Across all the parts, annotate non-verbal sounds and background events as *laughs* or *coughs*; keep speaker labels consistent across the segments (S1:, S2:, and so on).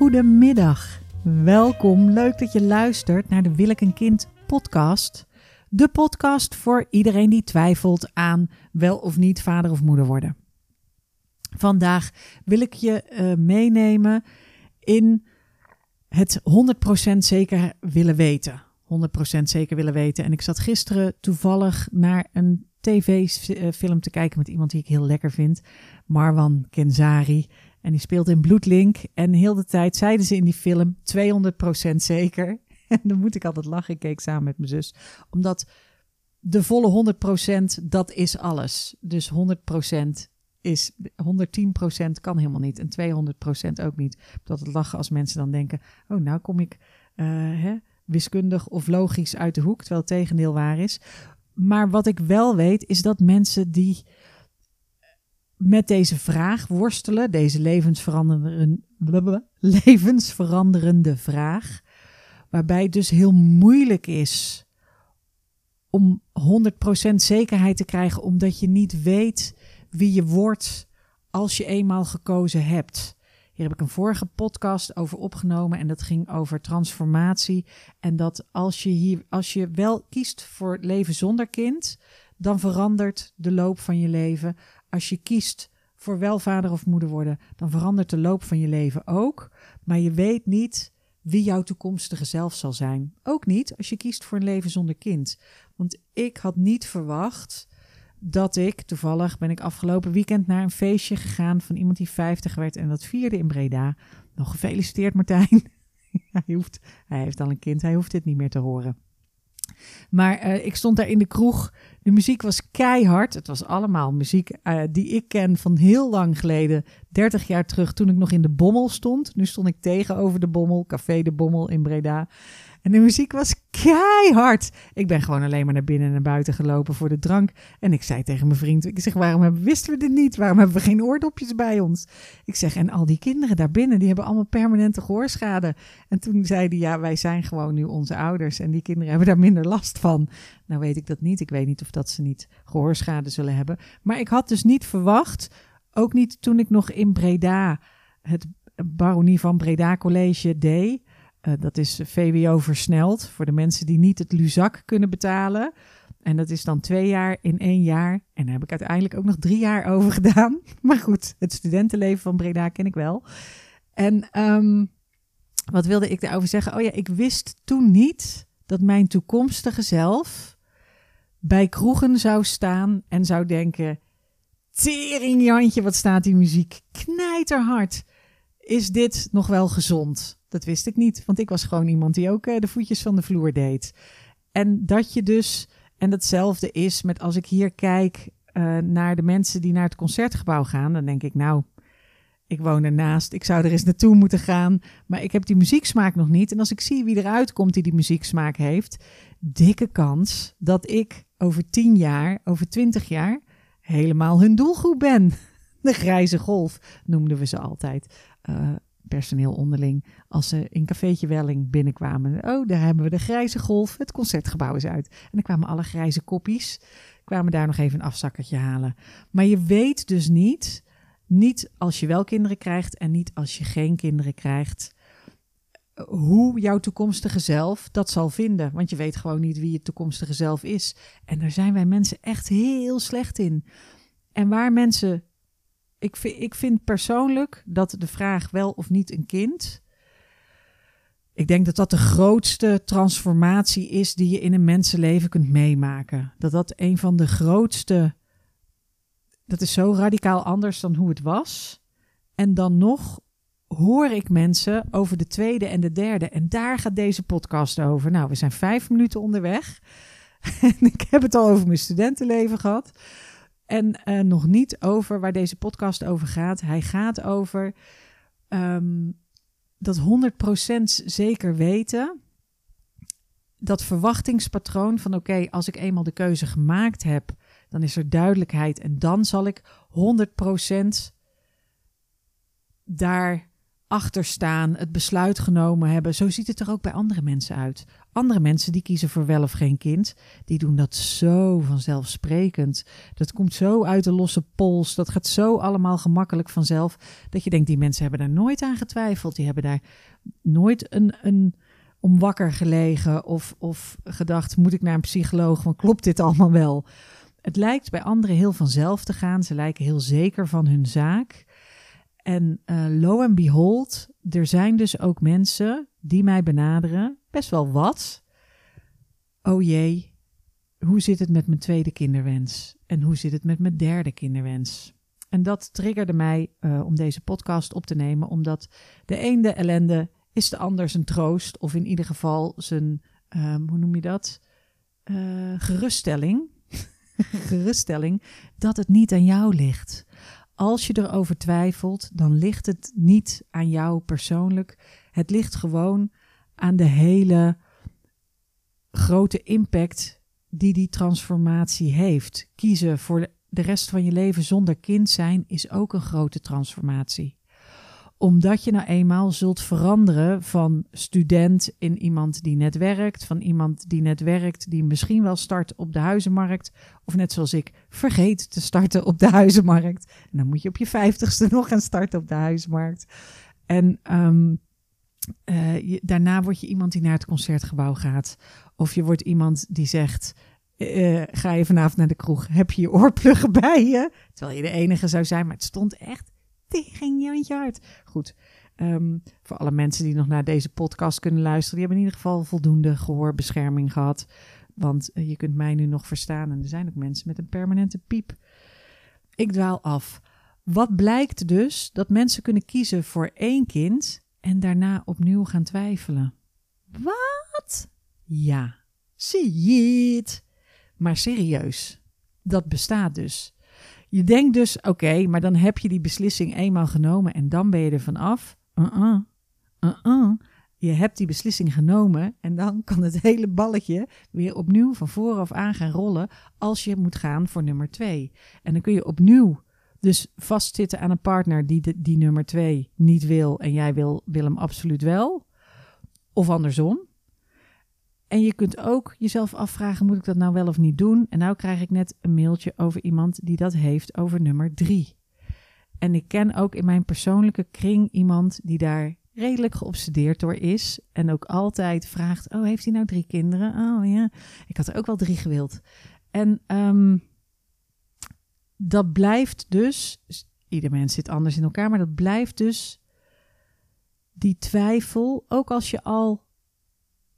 S1: Goedemiddag. Welkom. Leuk dat je luistert naar de Wil ik een kind podcast. De podcast voor iedereen die twijfelt aan wel of niet vader of moeder worden. Vandaag wil ik je uh, meenemen in het 100% zeker willen weten. 100% zeker willen weten. En ik zat gisteren toevallig naar een tv-film te kijken met iemand die ik heel lekker vind. Marwan Kenzari. En die speelt in Bloedlink. En heel de tijd zeiden ze in die film 200% zeker. *laughs* En dan moet ik altijd lachen. Ik keek samen met mijn zus. Omdat de volle 100% dat is alles. Dus 100% is 110% kan helemaal niet. En 200% ook niet. Dat het lachen als mensen dan denken: oh, nou kom ik uh, hè, wiskundig of logisch uit de hoek, terwijl het tegendeel waar is. Maar wat ik wel weet, is dat mensen die met deze vraag worstelen, deze levensveranderende, levensveranderende vraag, waarbij het dus heel moeilijk is om 100% zekerheid te krijgen, omdat je niet weet wie je wordt als je eenmaal gekozen hebt. Hier heb ik een vorige podcast over opgenomen en dat ging over transformatie. En dat als je, hier, als je wel kiest voor leven zonder kind, dan verandert de loop van je leven. Als je kiest voor wel vader of moeder worden, dan verandert de loop van je leven ook. Maar je weet niet wie jouw toekomstige zelf zal zijn. Ook niet als je kiest voor een leven zonder kind. Want ik had niet verwacht dat ik, toevallig ben ik afgelopen weekend naar een feestje gegaan van iemand die 50 werd en dat vierde in Breda. Nog gefeliciteerd Martijn. *laughs* hij, hoeft, hij heeft al een kind, hij hoeft dit niet meer te horen. Maar uh, ik stond daar in de kroeg. De muziek was keihard. Het was allemaal muziek uh, die ik ken van heel lang geleden. 30 jaar terug toen ik nog in de Bommel stond. Nu stond ik tegenover de Bommel, Café de Bommel in Breda. En de muziek was keihard. Ik ben gewoon alleen maar naar binnen en naar buiten gelopen voor de drank. En ik zei tegen mijn vriend, ik zeg, waarom hebben, wisten we dit niet? Waarom hebben we geen oordopjes bij ons? Ik zeg, en al die kinderen daar binnen, die hebben allemaal permanente gehoorschade. En toen zei hij, ja, wij zijn gewoon nu onze ouders. En die kinderen hebben daar minder last van. Nou weet ik dat niet. Ik weet niet of dat ze niet gehoorschade zullen hebben. Maar ik had dus niet verwacht, ook niet toen ik nog in Breda het baronie van Breda College deed uh, dat is VWO versneld voor de mensen die niet het Luzak kunnen betalen. En dat is dan twee jaar in één jaar. En daar heb ik uiteindelijk ook nog drie jaar over *laughs* gedaan. Maar goed, het studentenleven van Breda ken ik wel. En um, wat wilde ik daarover zeggen? Oh ja, ik wist toen niet dat mijn toekomstige zelf bij kroegen zou staan en zou denken: Tering Jantje, wat staat die muziek knijterhard. Is dit nog wel gezond? Dat wist ik niet, want ik was gewoon iemand die ook uh, de voetjes van de vloer deed. En dat je dus, en datzelfde is met als ik hier kijk uh, naar de mensen die naar het concertgebouw gaan, dan denk ik, nou, ik woon ernaast, ik zou er eens naartoe moeten gaan, maar ik heb die muzieksmaak nog niet. En als ik zie wie eruit komt die die muzieksmaak heeft, dikke kans dat ik over tien jaar, over twintig jaar, helemaal hun doelgroep ben. *laughs* De grijze golf noemden we ze altijd. Uh, personeel onderling, als ze in cafeetje Welling binnenkwamen. Oh, daar hebben we de grijze golf, het concertgebouw is uit. En dan kwamen alle grijze koppies, kwamen daar nog even een afzakkertje halen. Maar je weet dus niet, niet als je wel kinderen krijgt en niet als je geen kinderen krijgt, hoe jouw toekomstige zelf dat zal vinden. Want je weet gewoon niet wie je toekomstige zelf is. En daar zijn wij mensen echt heel slecht in. En waar mensen ik, vind, ik vind persoonlijk dat de vraag wel of niet een kind. Ik denk dat dat de grootste transformatie is die je in een mensenleven kunt meemaken. Dat dat een van de grootste. Dat is zo radicaal anders dan hoe het was. En dan nog hoor ik mensen over de tweede en de derde. En daar gaat deze podcast over. Nou, we zijn vijf minuten onderweg. *laughs* En ik heb het al over mijn studentenleven gehad. En uh, nog niet over waar deze podcast over gaat. Hij gaat over um, dat 100% zeker weten. Dat verwachtingspatroon van oké, als ik eenmaal de keuze gemaakt heb, dan is er duidelijkheid en dan zal ik 100% daar achterstaan, het besluit genomen hebben. Zo ziet het er ook bij andere mensen uit. Andere mensen die kiezen voor wel of geen kind, die doen dat zo vanzelfsprekend. Dat komt zo uit de losse pols, dat gaat zo allemaal gemakkelijk vanzelf, dat je denkt, die mensen hebben daar nooit aan getwijfeld. Die hebben daar nooit een, een om wakker gelegen of, of gedacht, moet ik naar een psycholoog, want klopt dit allemaal wel? Het lijkt bij anderen heel vanzelf te gaan. Ze lijken heel zeker van hun zaak. En uh, lo and behold, er zijn dus ook mensen die mij benaderen, best wel wat. Oh jee, hoe zit het met mijn tweede kinderwens? En hoe zit het met mijn derde kinderwens? En dat triggerde mij uh, om deze podcast op te nemen, omdat de een de ellende is de ander zijn troost, of in ieder geval zijn, um, hoe noem je dat? Uh, geruststelling. *laughs* geruststelling dat het niet aan jou ligt. Als je erover twijfelt, dan ligt het niet aan jou persoonlijk. Het ligt gewoon aan de hele grote impact die die transformatie heeft. Kiezen voor de rest van je leven zonder kind zijn is ook een grote transformatie omdat je nou eenmaal zult veranderen van student in iemand die net werkt, van iemand die net werkt, die misschien wel start op de huizenmarkt, of net zoals ik, vergeet te starten op de huizenmarkt. En dan moet je op je vijftigste nog gaan starten op de huizenmarkt. En um, uh, daarna word je iemand die naar het concertgebouw gaat. Of je wordt iemand die zegt, uh, ga je vanavond naar de kroeg, heb je je oorpluggen bij je? Terwijl je de enige zou zijn, maar het stond echt tegen Jantje Hart. Goed, um, voor alle mensen die nog naar deze podcast kunnen luisteren, die hebben in ieder geval voldoende gehoorbescherming gehad. Want uh, je kunt mij nu nog verstaan en er zijn ook mensen met een permanente piep. Ik dwaal af. Wat blijkt dus dat mensen kunnen kiezen voor één kind en daarna opnieuw gaan twijfelen. Wat? Ja, zie je het. Maar serieus, dat bestaat dus. Je denkt dus, oké, maar dan heb je die beslissing eenmaal genomen en dan ben je er vanaf. Uh-uh, uh-uh. Je hebt die beslissing genomen en dan kan het hele balletje weer opnieuw van vooraf aan gaan rollen als je moet gaan voor nummer twee. En dan kun je opnieuw dus vastzitten aan een partner die die nummer twee niet wil en jij wil, wil hem absoluut wel. Of andersom. En je kunt ook jezelf afvragen: moet ik dat nou wel of niet doen? En nou krijg ik net een mailtje over iemand die dat heeft over nummer drie. En ik ken ook in mijn persoonlijke kring iemand die daar redelijk geobsedeerd door is. En ook altijd vraagt: Oh, heeft hij nou drie kinderen? Oh ja, ik had er ook wel drie gewild. En um, dat blijft dus, ieder mens zit anders in elkaar, maar dat blijft dus die twijfel, ook als je al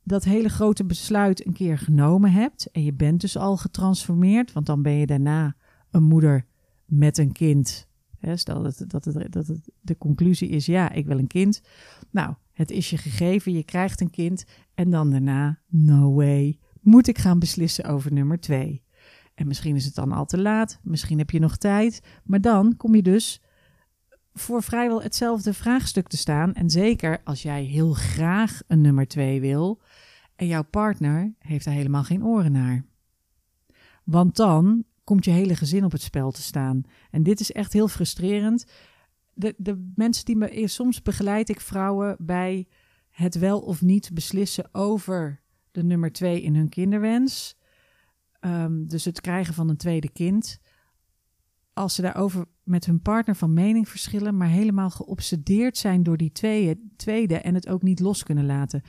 S1: dat hele grote besluit een keer genomen hebt en je bent dus al getransformeerd, want dan ben je daarna een moeder met een kind. stel dat, dat, dat de conclusie is, ja, ik wil een kind. Nou, het is je gegeven, je krijgt een kind en dan daarna, no way, moet ik gaan beslissen over nummer twee. En misschien is het dan al te laat, misschien heb je nog tijd, maar dan kom je dus voor vrijwel hetzelfde vraagstuk te staan. En zeker als jij heel graag een nummer twee wil en jouw partner heeft daar helemaal geen oren naar. Want dan komt je hele gezin op het spel te staan. En dit is echt heel frustrerend. De, de mensen die me soms begeleid ik vrouwen bij het wel of niet beslissen over de nummer twee in hun kinderwens. Um, dus het krijgen van een tweede kind. Als ze daarover met hun partner van mening verschillen, maar helemaal geobsedeerd zijn door die tweede, tweede en het ook niet los kunnen laten.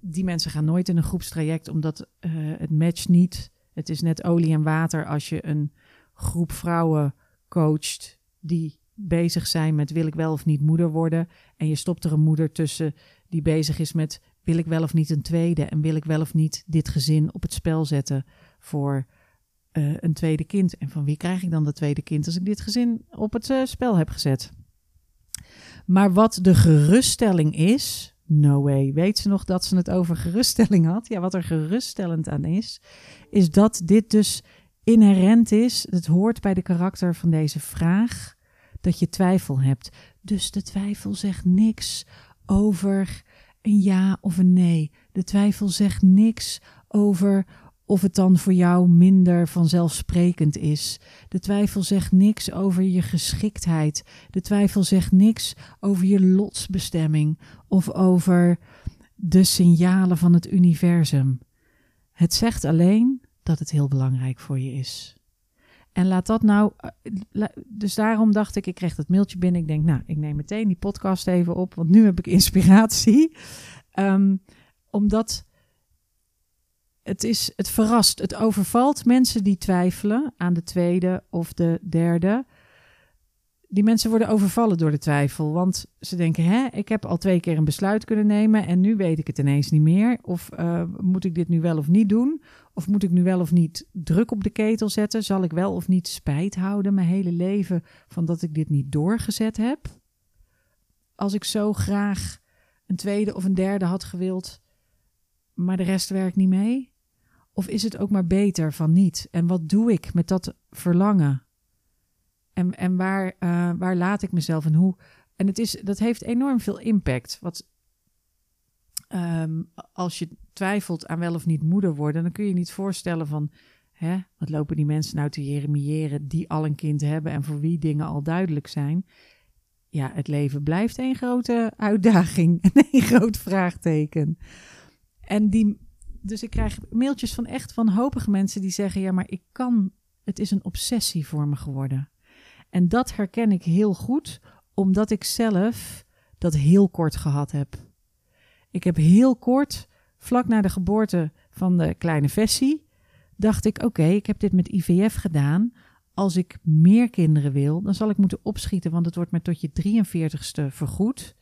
S1: Die mensen gaan nooit in een groepstraject omdat uh, het matcht niet. Het is net olie en water als je een groep vrouwen coacht die bezig zijn met wil ik wel of niet moeder worden. En je stopt er een moeder tussen die bezig is met wil ik wel of niet een tweede en wil ik wel of niet dit gezin op het spel zetten voor uh, een tweede kind. En van wie krijg ik dan dat tweede kind als ik dit gezin op het uh, spel heb gezet? Maar wat de geruststelling is, no way. Weet ze nog dat ze het over geruststelling had? Ja, wat er geruststellend aan is, is dat dit dus inherent is. Het hoort bij de karakter van deze vraag dat je twijfel hebt. Dus de twijfel zegt niks over een ja of een nee. De twijfel zegt niks over of het dan voor jou minder vanzelfsprekend is. De twijfel zegt niks over je geschiktheid. De twijfel zegt niks over je lotsbestemming of over de signalen van het universum. Het zegt alleen dat het heel belangrijk voor je is. En laat dat nou. Eh, dus daarom dacht ik, ik kreeg dat mailtje binnen. Ik denk, nou, ik neem meteen die podcast even op, want nu heb ik inspiratie. Ehm, omdat het, is, het verrast, het overvalt mensen die twijfelen aan de tweede of de derde. Die mensen worden overvallen door de twijfel, want ze denken: hè, ik heb al twee keer een besluit kunnen nemen en nu weet ik het ineens niet meer. Of uh, moet ik dit nu wel of niet doen? Of moet ik nu wel of niet druk op de ketel zetten? Zal ik wel of niet spijt houden mijn hele leven van dat ik dit niet doorgezet heb? Als ik zo graag een tweede of een derde had gewild, maar de rest werkt niet mee? Of is het ook maar beter van niet? En wat doe ik met dat verlangen? En, en waar, uh, waar laat ik mezelf en hoe? En het is, dat heeft enorm veel impact. Wat, um, als je twijfelt aan wel of niet moeder worden, dan kun je niet voorstellen van, hè, wat lopen die mensen nou te jeremiëren die al een kind hebben en voor wie dingen al duidelijk zijn. Ja, het leven blijft een grote uitdaging *laughs* en een groot vraagteken. En die, dus ik krijg mailtjes van echt wanhopige mensen die zeggen: Ja, maar ik kan, het is een obsessie voor me geworden. En dat herken ik heel goed, omdat ik zelf dat heel kort gehad heb. Ik heb heel kort, vlak na de geboorte van de kleine Vessie, dacht ik: Oké, ik heb dit met IVF gedaan. Als ik meer kinderen wil, dan zal ik moeten opschieten, want het wordt me tot je 43ste vergoed.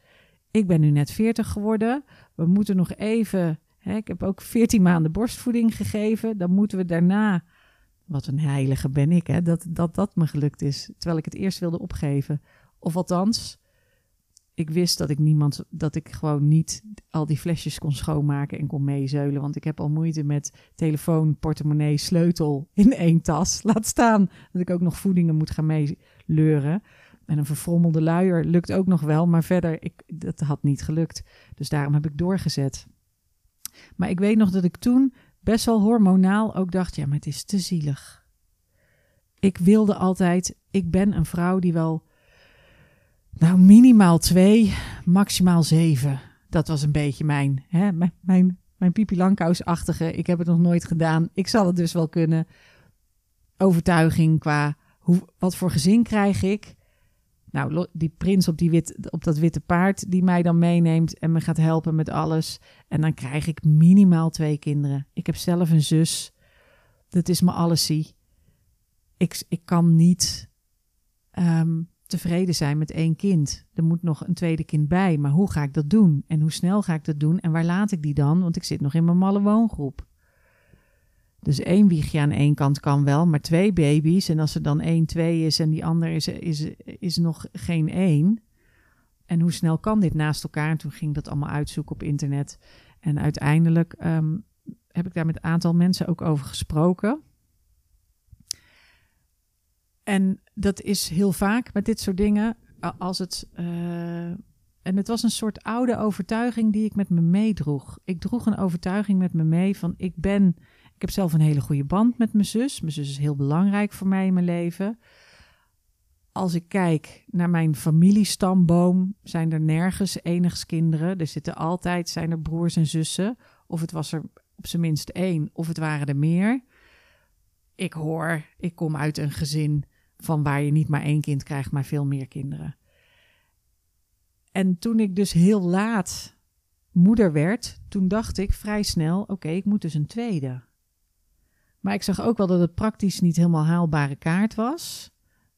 S1: Ik ben nu net 40 geworden. We moeten nog even ik heb ook 14 maanden borstvoeding gegeven. Dan moeten we daarna. Wat een heilige ben ik, hè? Dat, dat dat me gelukt is. Terwijl ik het eerst wilde opgeven. Of althans, ik wist dat ik niemand. dat ik gewoon niet al die flesjes kon schoonmaken en kon meezeulen. Want ik heb al moeite met telefoon, portemonnee, sleutel in één tas. *laughs* Laat staan dat ik ook nog voedingen moet gaan meeleuren. En een verfrommelde luier lukt ook nog wel, maar verder, ik, dat had niet gelukt. Dus daarom heb ik doorgezet. Maar ik weet nog dat ik toen best wel hormonaal ook dacht: ja, maar het is te zielig. Ik wilde altijd, ik ben een vrouw die wel, nou, minimaal twee, maximaal zeven. Dat was een beetje mijn, hè, mijn, mijn, mijn Pipi. Ik heb het nog nooit gedaan. Ik zal het dus wel kunnen. Overtuiging qua hoe, wat voor gezin krijg ik. Nou, die prins op, die wit, op dat witte paard die mij dan meeneemt en me gaat helpen met alles. En dan krijg ik minimaal twee kinderen. Ik heb zelf een zus. Dat is me alles zie. Ik, ik kan niet ehm, tevreden zijn met één kind. Er moet nog een tweede kind bij. Maar hoe ga ik dat doen? En hoe snel ga ik dat doen? En waar laat ik die dan? Want ik zit nog in mijn malle woongroep. Dus één wiegje aan één kant kan wel, maar twee baby's. En als er dan één, twee is en die ander is, is, is nog geen één. En hoe snel kan dit naast elkaar? En toen ging dat allemaal uitzoeken op internet. En uiteindelijk um, heb ik daar met een aantal mensen ook over gesproken. En dat is heel vaak met dit soort dingen. Als het. Uh, en het was een soort oude overtuiging die ik met me meedroeg. Ik droeg een overtuiging met me mee van ik ben ik heb zelf een hele goede band met mijn zus. Mijn zus is heel belangrijk voor mij in mijn leven. Als ik kijk naar mijn familiestamboom, zijn er nergens enigs kinderen. Er zitten altijd, zijn er broers en zussen. Of het was er op zijn minst één, of het waren er meer. Ik hoor, ik kom uit een gezin van waar je niet maar één kind krijgt, maar veel meer kinderen. En toen ik dus heel laat moeder werd, toen dacht ik vrij snel: oké, ik moet dus een tweede. Maar ik zag ook wel dat het praktisch niet helemaal haalbare kaart was.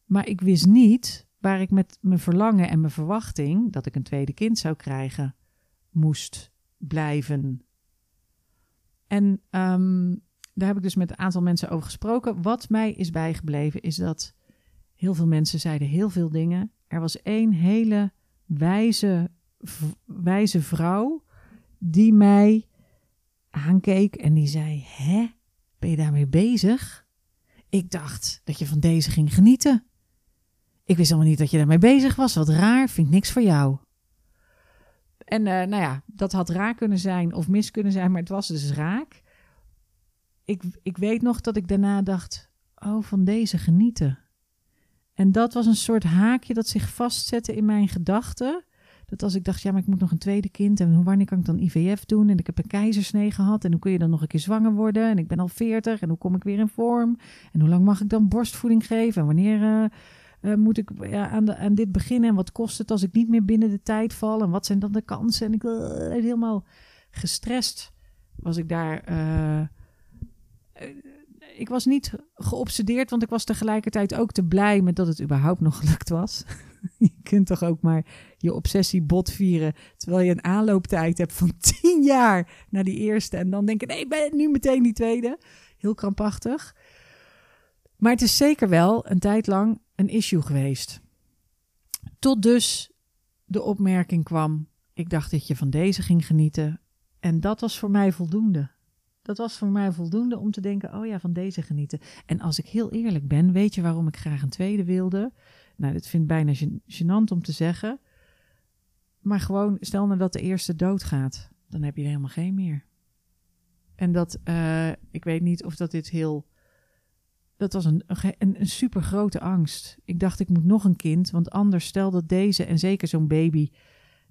S1: Maar ik wist niet waar ik met mijn verlangen en mijn verwachting dat ik een tweede kind zou krijgen, moest blijven. En ehm, daar heb ik dus met een aantal mensen over gesproken. Wat mij is bijgebleven is dat heel veel mensen zeiden heel veel dingen. Er was één hele wijze, wijze vrouw die mij aankeek en die zei: Hè? Ben je daarmee bezig? Ik dacht dat je van deze ging genieten. Ik wist allemaal niet dat je daarmee bezig was. Wat raar, vind ik niks voor jou. En uh, nou ja, dat had raar kunnen zijn of mis kunnen zijn, maar het was dus raak. ik, ik weet nog dat ik daarna dacht: oh, van deze genieten. En dat was een soort haakje dat zich vastzette in mijn gedachten. Dat als ik dacht, ja, maar ik moet nog een tweede kind. En wanneer kan ik dan IVF doen? En ik heb een keizersnee gehad. En hoe kun je dan nog een keer zwanger worden? En ik ben al 40. En hoe kom ik weer in vorm? En hoe lang mag ik dan borstvoeding geven? En wanneer uh, uh, moet ik aan, de, aan dit beginnen? En wat kost het als ik niet meer binnen de tijd val? En wat zijn dan de kansen? En ik uh, helemaal gestrest was ik daar ik was niet geobsedeerd, want ik was tegelijkertijd ook te blij met dat het überhaupt nog gelukt was. *laughs* *laughs* je kunt toch ook maar je obsessie bot vieren, terwijl je een aanlooptijd hebt van *laughs* tien jaar naar die eerste. En dan denk je, nee, ben nu meteen die tweede. Heel krampachtig. Maar het is zeker wel een tijd lang een issue geweest. Tot dus de opmerking kwam, ik dacht dat je van deze ging genieten. En dat was voor mij voldoende. Dat was voor mij voldoende om te denken: oh ja, van deze genieten. En als ik heel eerlijk ben, weet je waarom ik graag een tweede wilde? Nou, dit vind ik bijna gênant om te zeggen. Maar gewoon, stel nou dat de eerste doodgaat, dan heb je er helemaal geen meer. En dat, uh, ik weet niet of dat dit heel. Dat was een, een, een super grote angst. Ik dacht, ik moet nog een kind, want anders stel dat deze, en zeker zo'n baby,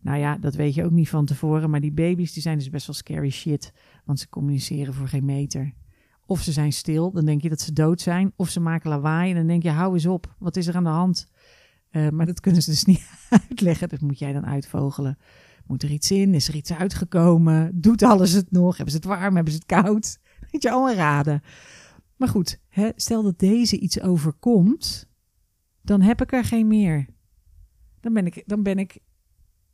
S1: nou ja, dat weet je ook niet van tevoren. Maar die baby's die zijn dus best wel scary shit. Want ze communiceren voor geen meter. Of ze zijn stil, dan denk je dat ze dood zijn. Of ze maken lawaai en dan denk je, hou eens op. Wat is er aan de hand? Uh, maar dat kunnen ze dus *laughs* niet uitleggen. Dat moet jij dan uitvogelen. Moet er iets in? Is er iets uitgekomen? Doet alles het nog? Hebben ze het warm? Hebben ze het koud? *laughs* Weet je, allemaal raden. Maar goed, hè, stel dat deze iets overkomt, dan heb ik er geen meer. Dan ben ik, dan ben ik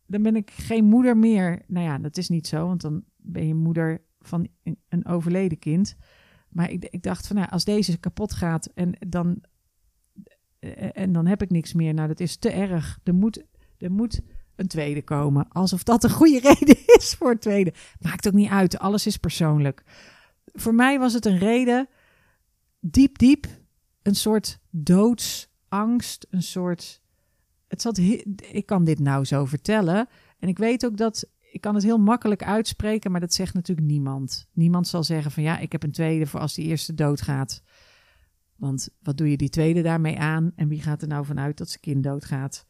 S1: dan ben ik geen moeder meer. Nou ja, dat is niet zo, want dan ben je moeder van een overleden kind. Maar ik, ik dacht van, nou, als deze kapot gaat en dan, eh, en dan heb ik niks meer. Nou, dat is te erg. Er moet, er moet een tweede komen. Alsof dat een goede *laughs* reden is voor een tweede. Maakt ook niet uit. Alles is persoonlijk. Voor mij was het een reden, diep, diep, een soort doodsangst, een soort het zat ik kan dit nou zo vertellen. En ik weet ook dat ik kan het heel makkelijk uitspreken, maar dat zegt natuurlijk niemand. Niemand zal zeggen van ja, ik heb een tweede voor als die eerste doodgaat. Want wat doe je die tweede daarmee aan? En wie gaat er nou vanuit dat zijn kind doodgaat?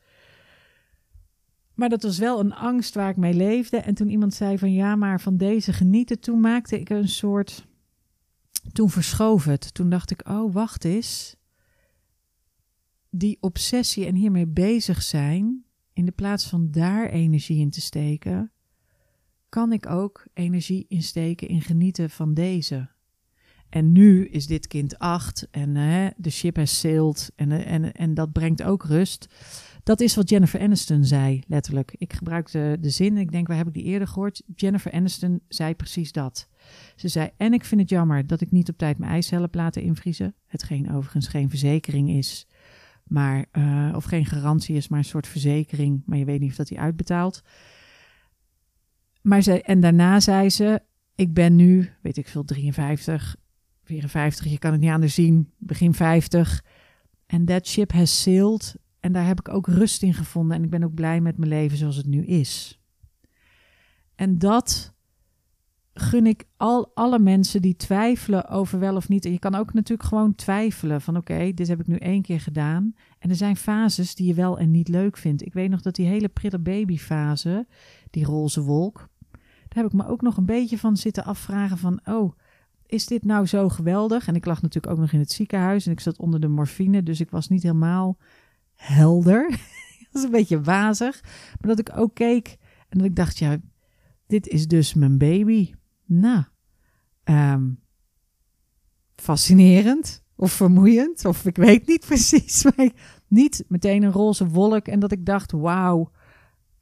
S1: Maar dat was wel een angst waar ik mee leefde. En toen iemand zei van ja, maar van deze genieten, toen maakte ik een soort. Toen verschoof het. Toen dacht ik, oh, wacht eens die obsessie en hiermee bezig zijn, in de plaats van daar energie in te steken, kan ik ook energie insteken in genieten van deze. En nu is dit kind acht en uh, de ship has sailed en, uh, en, en dat brengt ook rust. Dat is wat Jennifer Aniston zei, letterlijk. Ik gebruikte de zin, ik denk, waar heb ik die eerder gehoord? Jennifer Aniston zei precies dat. Ze zei, en ik vind het jammer dat ik niet op tijd mijn eicellen heb laten invriezen. Hetgeen overigens geen verzekering is. Maar, uh, of geen garantie is, maar een soort verzekering. Maar je weet niet of dat die uitbetaalt. Maar ze, en daarna zei ze: Ik ben nu, weet ik veel, 53, 54, je kan het niet anders zien, begin 50. En that ship has sailed. En daar heb ik ook rust in gevonden. En ik ben ook blij met mijn leven zoals het nu is. En dat gun ik al alle mensen die twijfelen over wel of niet. En je kan ook natuurlijk gewoon twijfelen van oké, dit heb ik nu één keer gedaan. En er zijn fases die je wel en niet leuk vindt. Ik weet nog dat die hele prille babyfase, die roze wolk, daar heb ik me ook nog een beetje van zitten afvragen van oh, is dit nou zo geweldig? En ik lag natuurlijk ook nog in het ziekenhuis en ik zat onder de morfine, dus ik was niet helemaal helder. *laughs* dat is een beetje wazig. Maar dat ik ook keek en dat ik dacht, ja, dit is dus mijn baby. Nou, um, fascinerend of vermoeiend, of ik weet niet *laughs* precies. Maar niet meteen een roze wolk en dat ik dacht: wauw,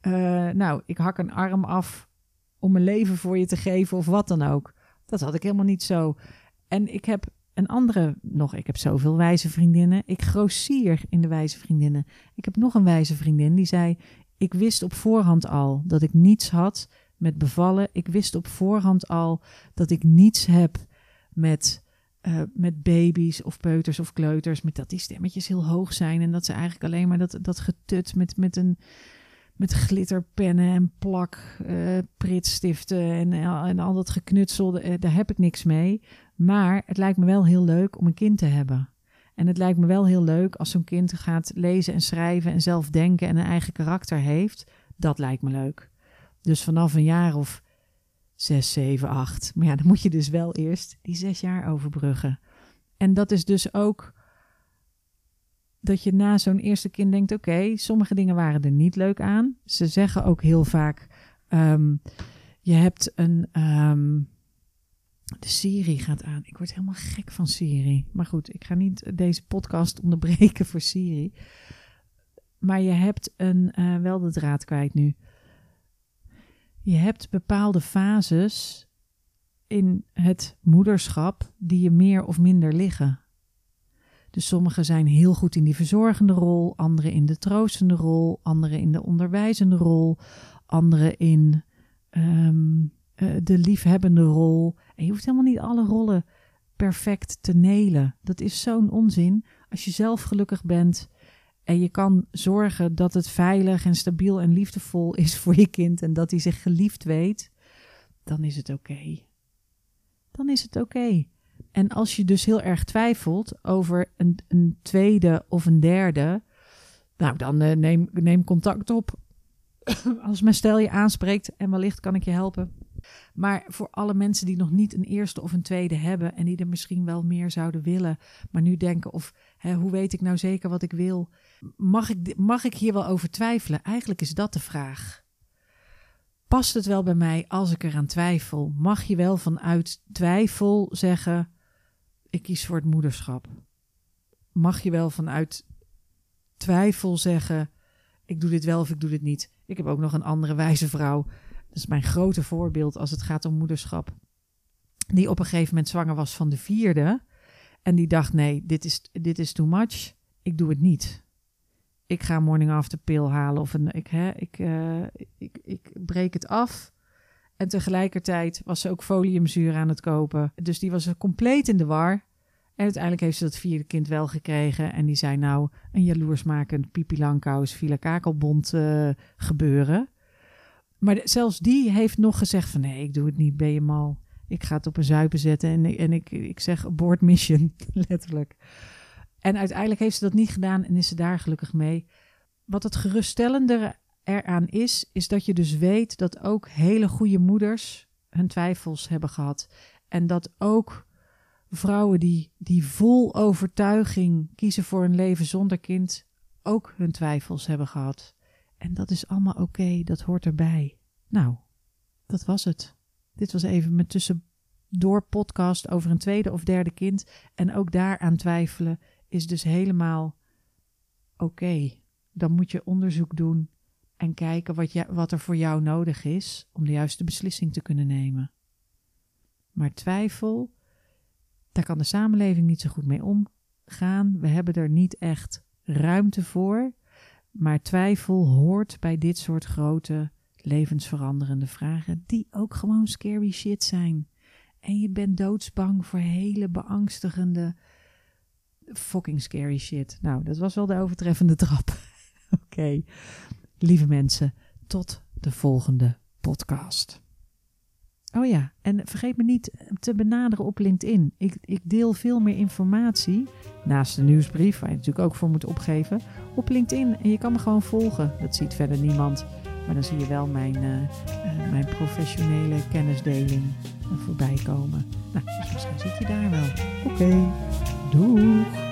S1: uh, nou, ik hak een arm af om mijn leven voor je te geven of wat dan ook. Dat had ik helemaal niet zo. En ik heb een andere nog. Ik heb zoveel wijze vriendinnen. Ik grossier in de wijze vriendinnen. Ik heb nog een wijze vriendin die zei: Ik wist op voorhand al dat ik niets had met bevallen. Ik wist op voorhand al dat ik niets heb met, uh, met baby's of peuters of kleuters. Met dat die stemmetjes heel hoog zijn. En dat ze eigenlijk alleen maar dat, dat getut met, met een. Met glitterpennen en plak, uh, pritstiften en, en al dat geknutselde, uh, daar heb ik niks mee. Maar het lijkt me wel heel leuk om een kind te hebben. En het lijkt me wel heel leuk als zo'n kind gaat lezen en schrijven en zelf denken en een eigen karakter heeft. Dat lijkt me leuk. Dus vanaf een jaar of zes, zeven, acht. Maar ja, dan moet je dus wel eerst die zes jaar overbruggen. En dat is dus ook dat je na zo'n eerste kind denkt: oké, sommige dingen waren er niet leuk aan. Ze zeggen ook heel vaak: um, je hebt een. Um, de Siri gaat aan. Ik word helemaal gek van Siri. Maar goed, ik ga niet deze podcast onderbreken voor Siri. Maar je hebt een. Uh, wel de draad kwijt nu. Je hebt bepaalde fases in het moederschap die je meer of minder liggen. Dus sommigen zijn heel goed in die verzorgende rol, anderen in de troostende rol, anderen in de onderwijzende rol, anderen in um, uh, de liefhebbende rol. En je hoeft helemaal niet alle rollen perfect te nelen. Dat is zo'n onzin. Als je zelf gelukkig bent en je kan zorgen dat het veilig en stabiel en liefdevol *laughs* is voor je kind en dat hij zich geliefd weet, dan is het oké. Dan is het oké. En als je dus heel erg twijfelt over een, een tweede of een derde, nou dan uh, neem, neem contact op. *coughs* als mijn stel je aanspreekt en wellicht kan ik je helpen. Maar voor alle mensen die nog niet een eerste of een tweede hebben en die er misschien wel meer zouden willen, maar nu denken of hè, hoe weet ik nou zeker wat ik wil, mag ik, mag ik hier wel over twijfelen? Eigenlijk is dat de vraag. Past het wel bij mij als ik eraan twijfel? Mag je wel vanuit twijfel zeggen: ik kies voor het moederschap? Mag je wel vanuit twijfel zeggen: ik doe dit wel of ik doe dit niet? Ik heb ook nog een andere wijze vrouw. Dat is mijn grote voorbeeld als het gaat om moederschap. Die op een gegeven moment zwanger was van de vierde. En die dacht: nee, dit is, dit is too much. Ik doe het niet. Ik ga morning after pill halen. Of een, ik, hè, ik, uh, ik, ik breek het af. En tegelijkertijd was ze ook foliumzuur aan het kopen. Dus die was compleet in de war. En uiteindelijk heeft ze dat vierde kind wel gekregen. En die zei nou een jaloersmakend Pipi Langkous, Villa Kakelbond uh, gebeuren. Maar zelfs die heeft nog gezegd van nee, ik doe het niet, ben je mal. Ik ga het op een zuipen zetten en, en ik, ik zeg abort mission, *laughs* letterlijk. En uiteindelijk heeft ze dat niet gedaan en is ze daar gelukkig mee. Wat het geruststellende eraan is, is dat je dus weet dat ook hele goede moeders hun twijfels hebben gehad. En dat ook vrouwen die, die vol overtuiging kiezen voor een leven zonder kind ook hun twijfels hebben gehad. En dat is allemaal oké, dat hoort erbij. Nou, dat was het. Dit was even mijn tussendoor podcast over een tweede of derde kind. En ook daaraan twijfelen is dus helemaal oké. Dan moet je onderzoek doen en kijken wat, je, wat er voor jou nodig is om de juiste beslissing te kunnen nemen. Maar twijfel, daar kan de samenleving niet zo goed mee omgaan. We hebben er niet echt ruimte voor. Maar twijfel hoort bij dit soort grote levensveranderende vragen, die ook gewoon scary shit zijn. En je bent doodsbang voor hele beangstigende, fucking scary shit. Nou, dat was wel de overtreffende trap. *laughs* Oké, lieve mensen, tot de volgende podcast. Oh ja, en vergeet me niet te benaderen op LinkedIn. Ik, ik deel veel meer informatie, naast de nieuwsbrief, waar je natuurlijk ook voor moet opgeven, op LinkedIn. En je kan me gewoon volgen. Dat ziet verder niemand. Maar dan zie je wel mijn, uh, uh, mijn professionele kennisdeling voorbij komen. Nou, dus misschien zit je daar wel. Oké, okay. doei!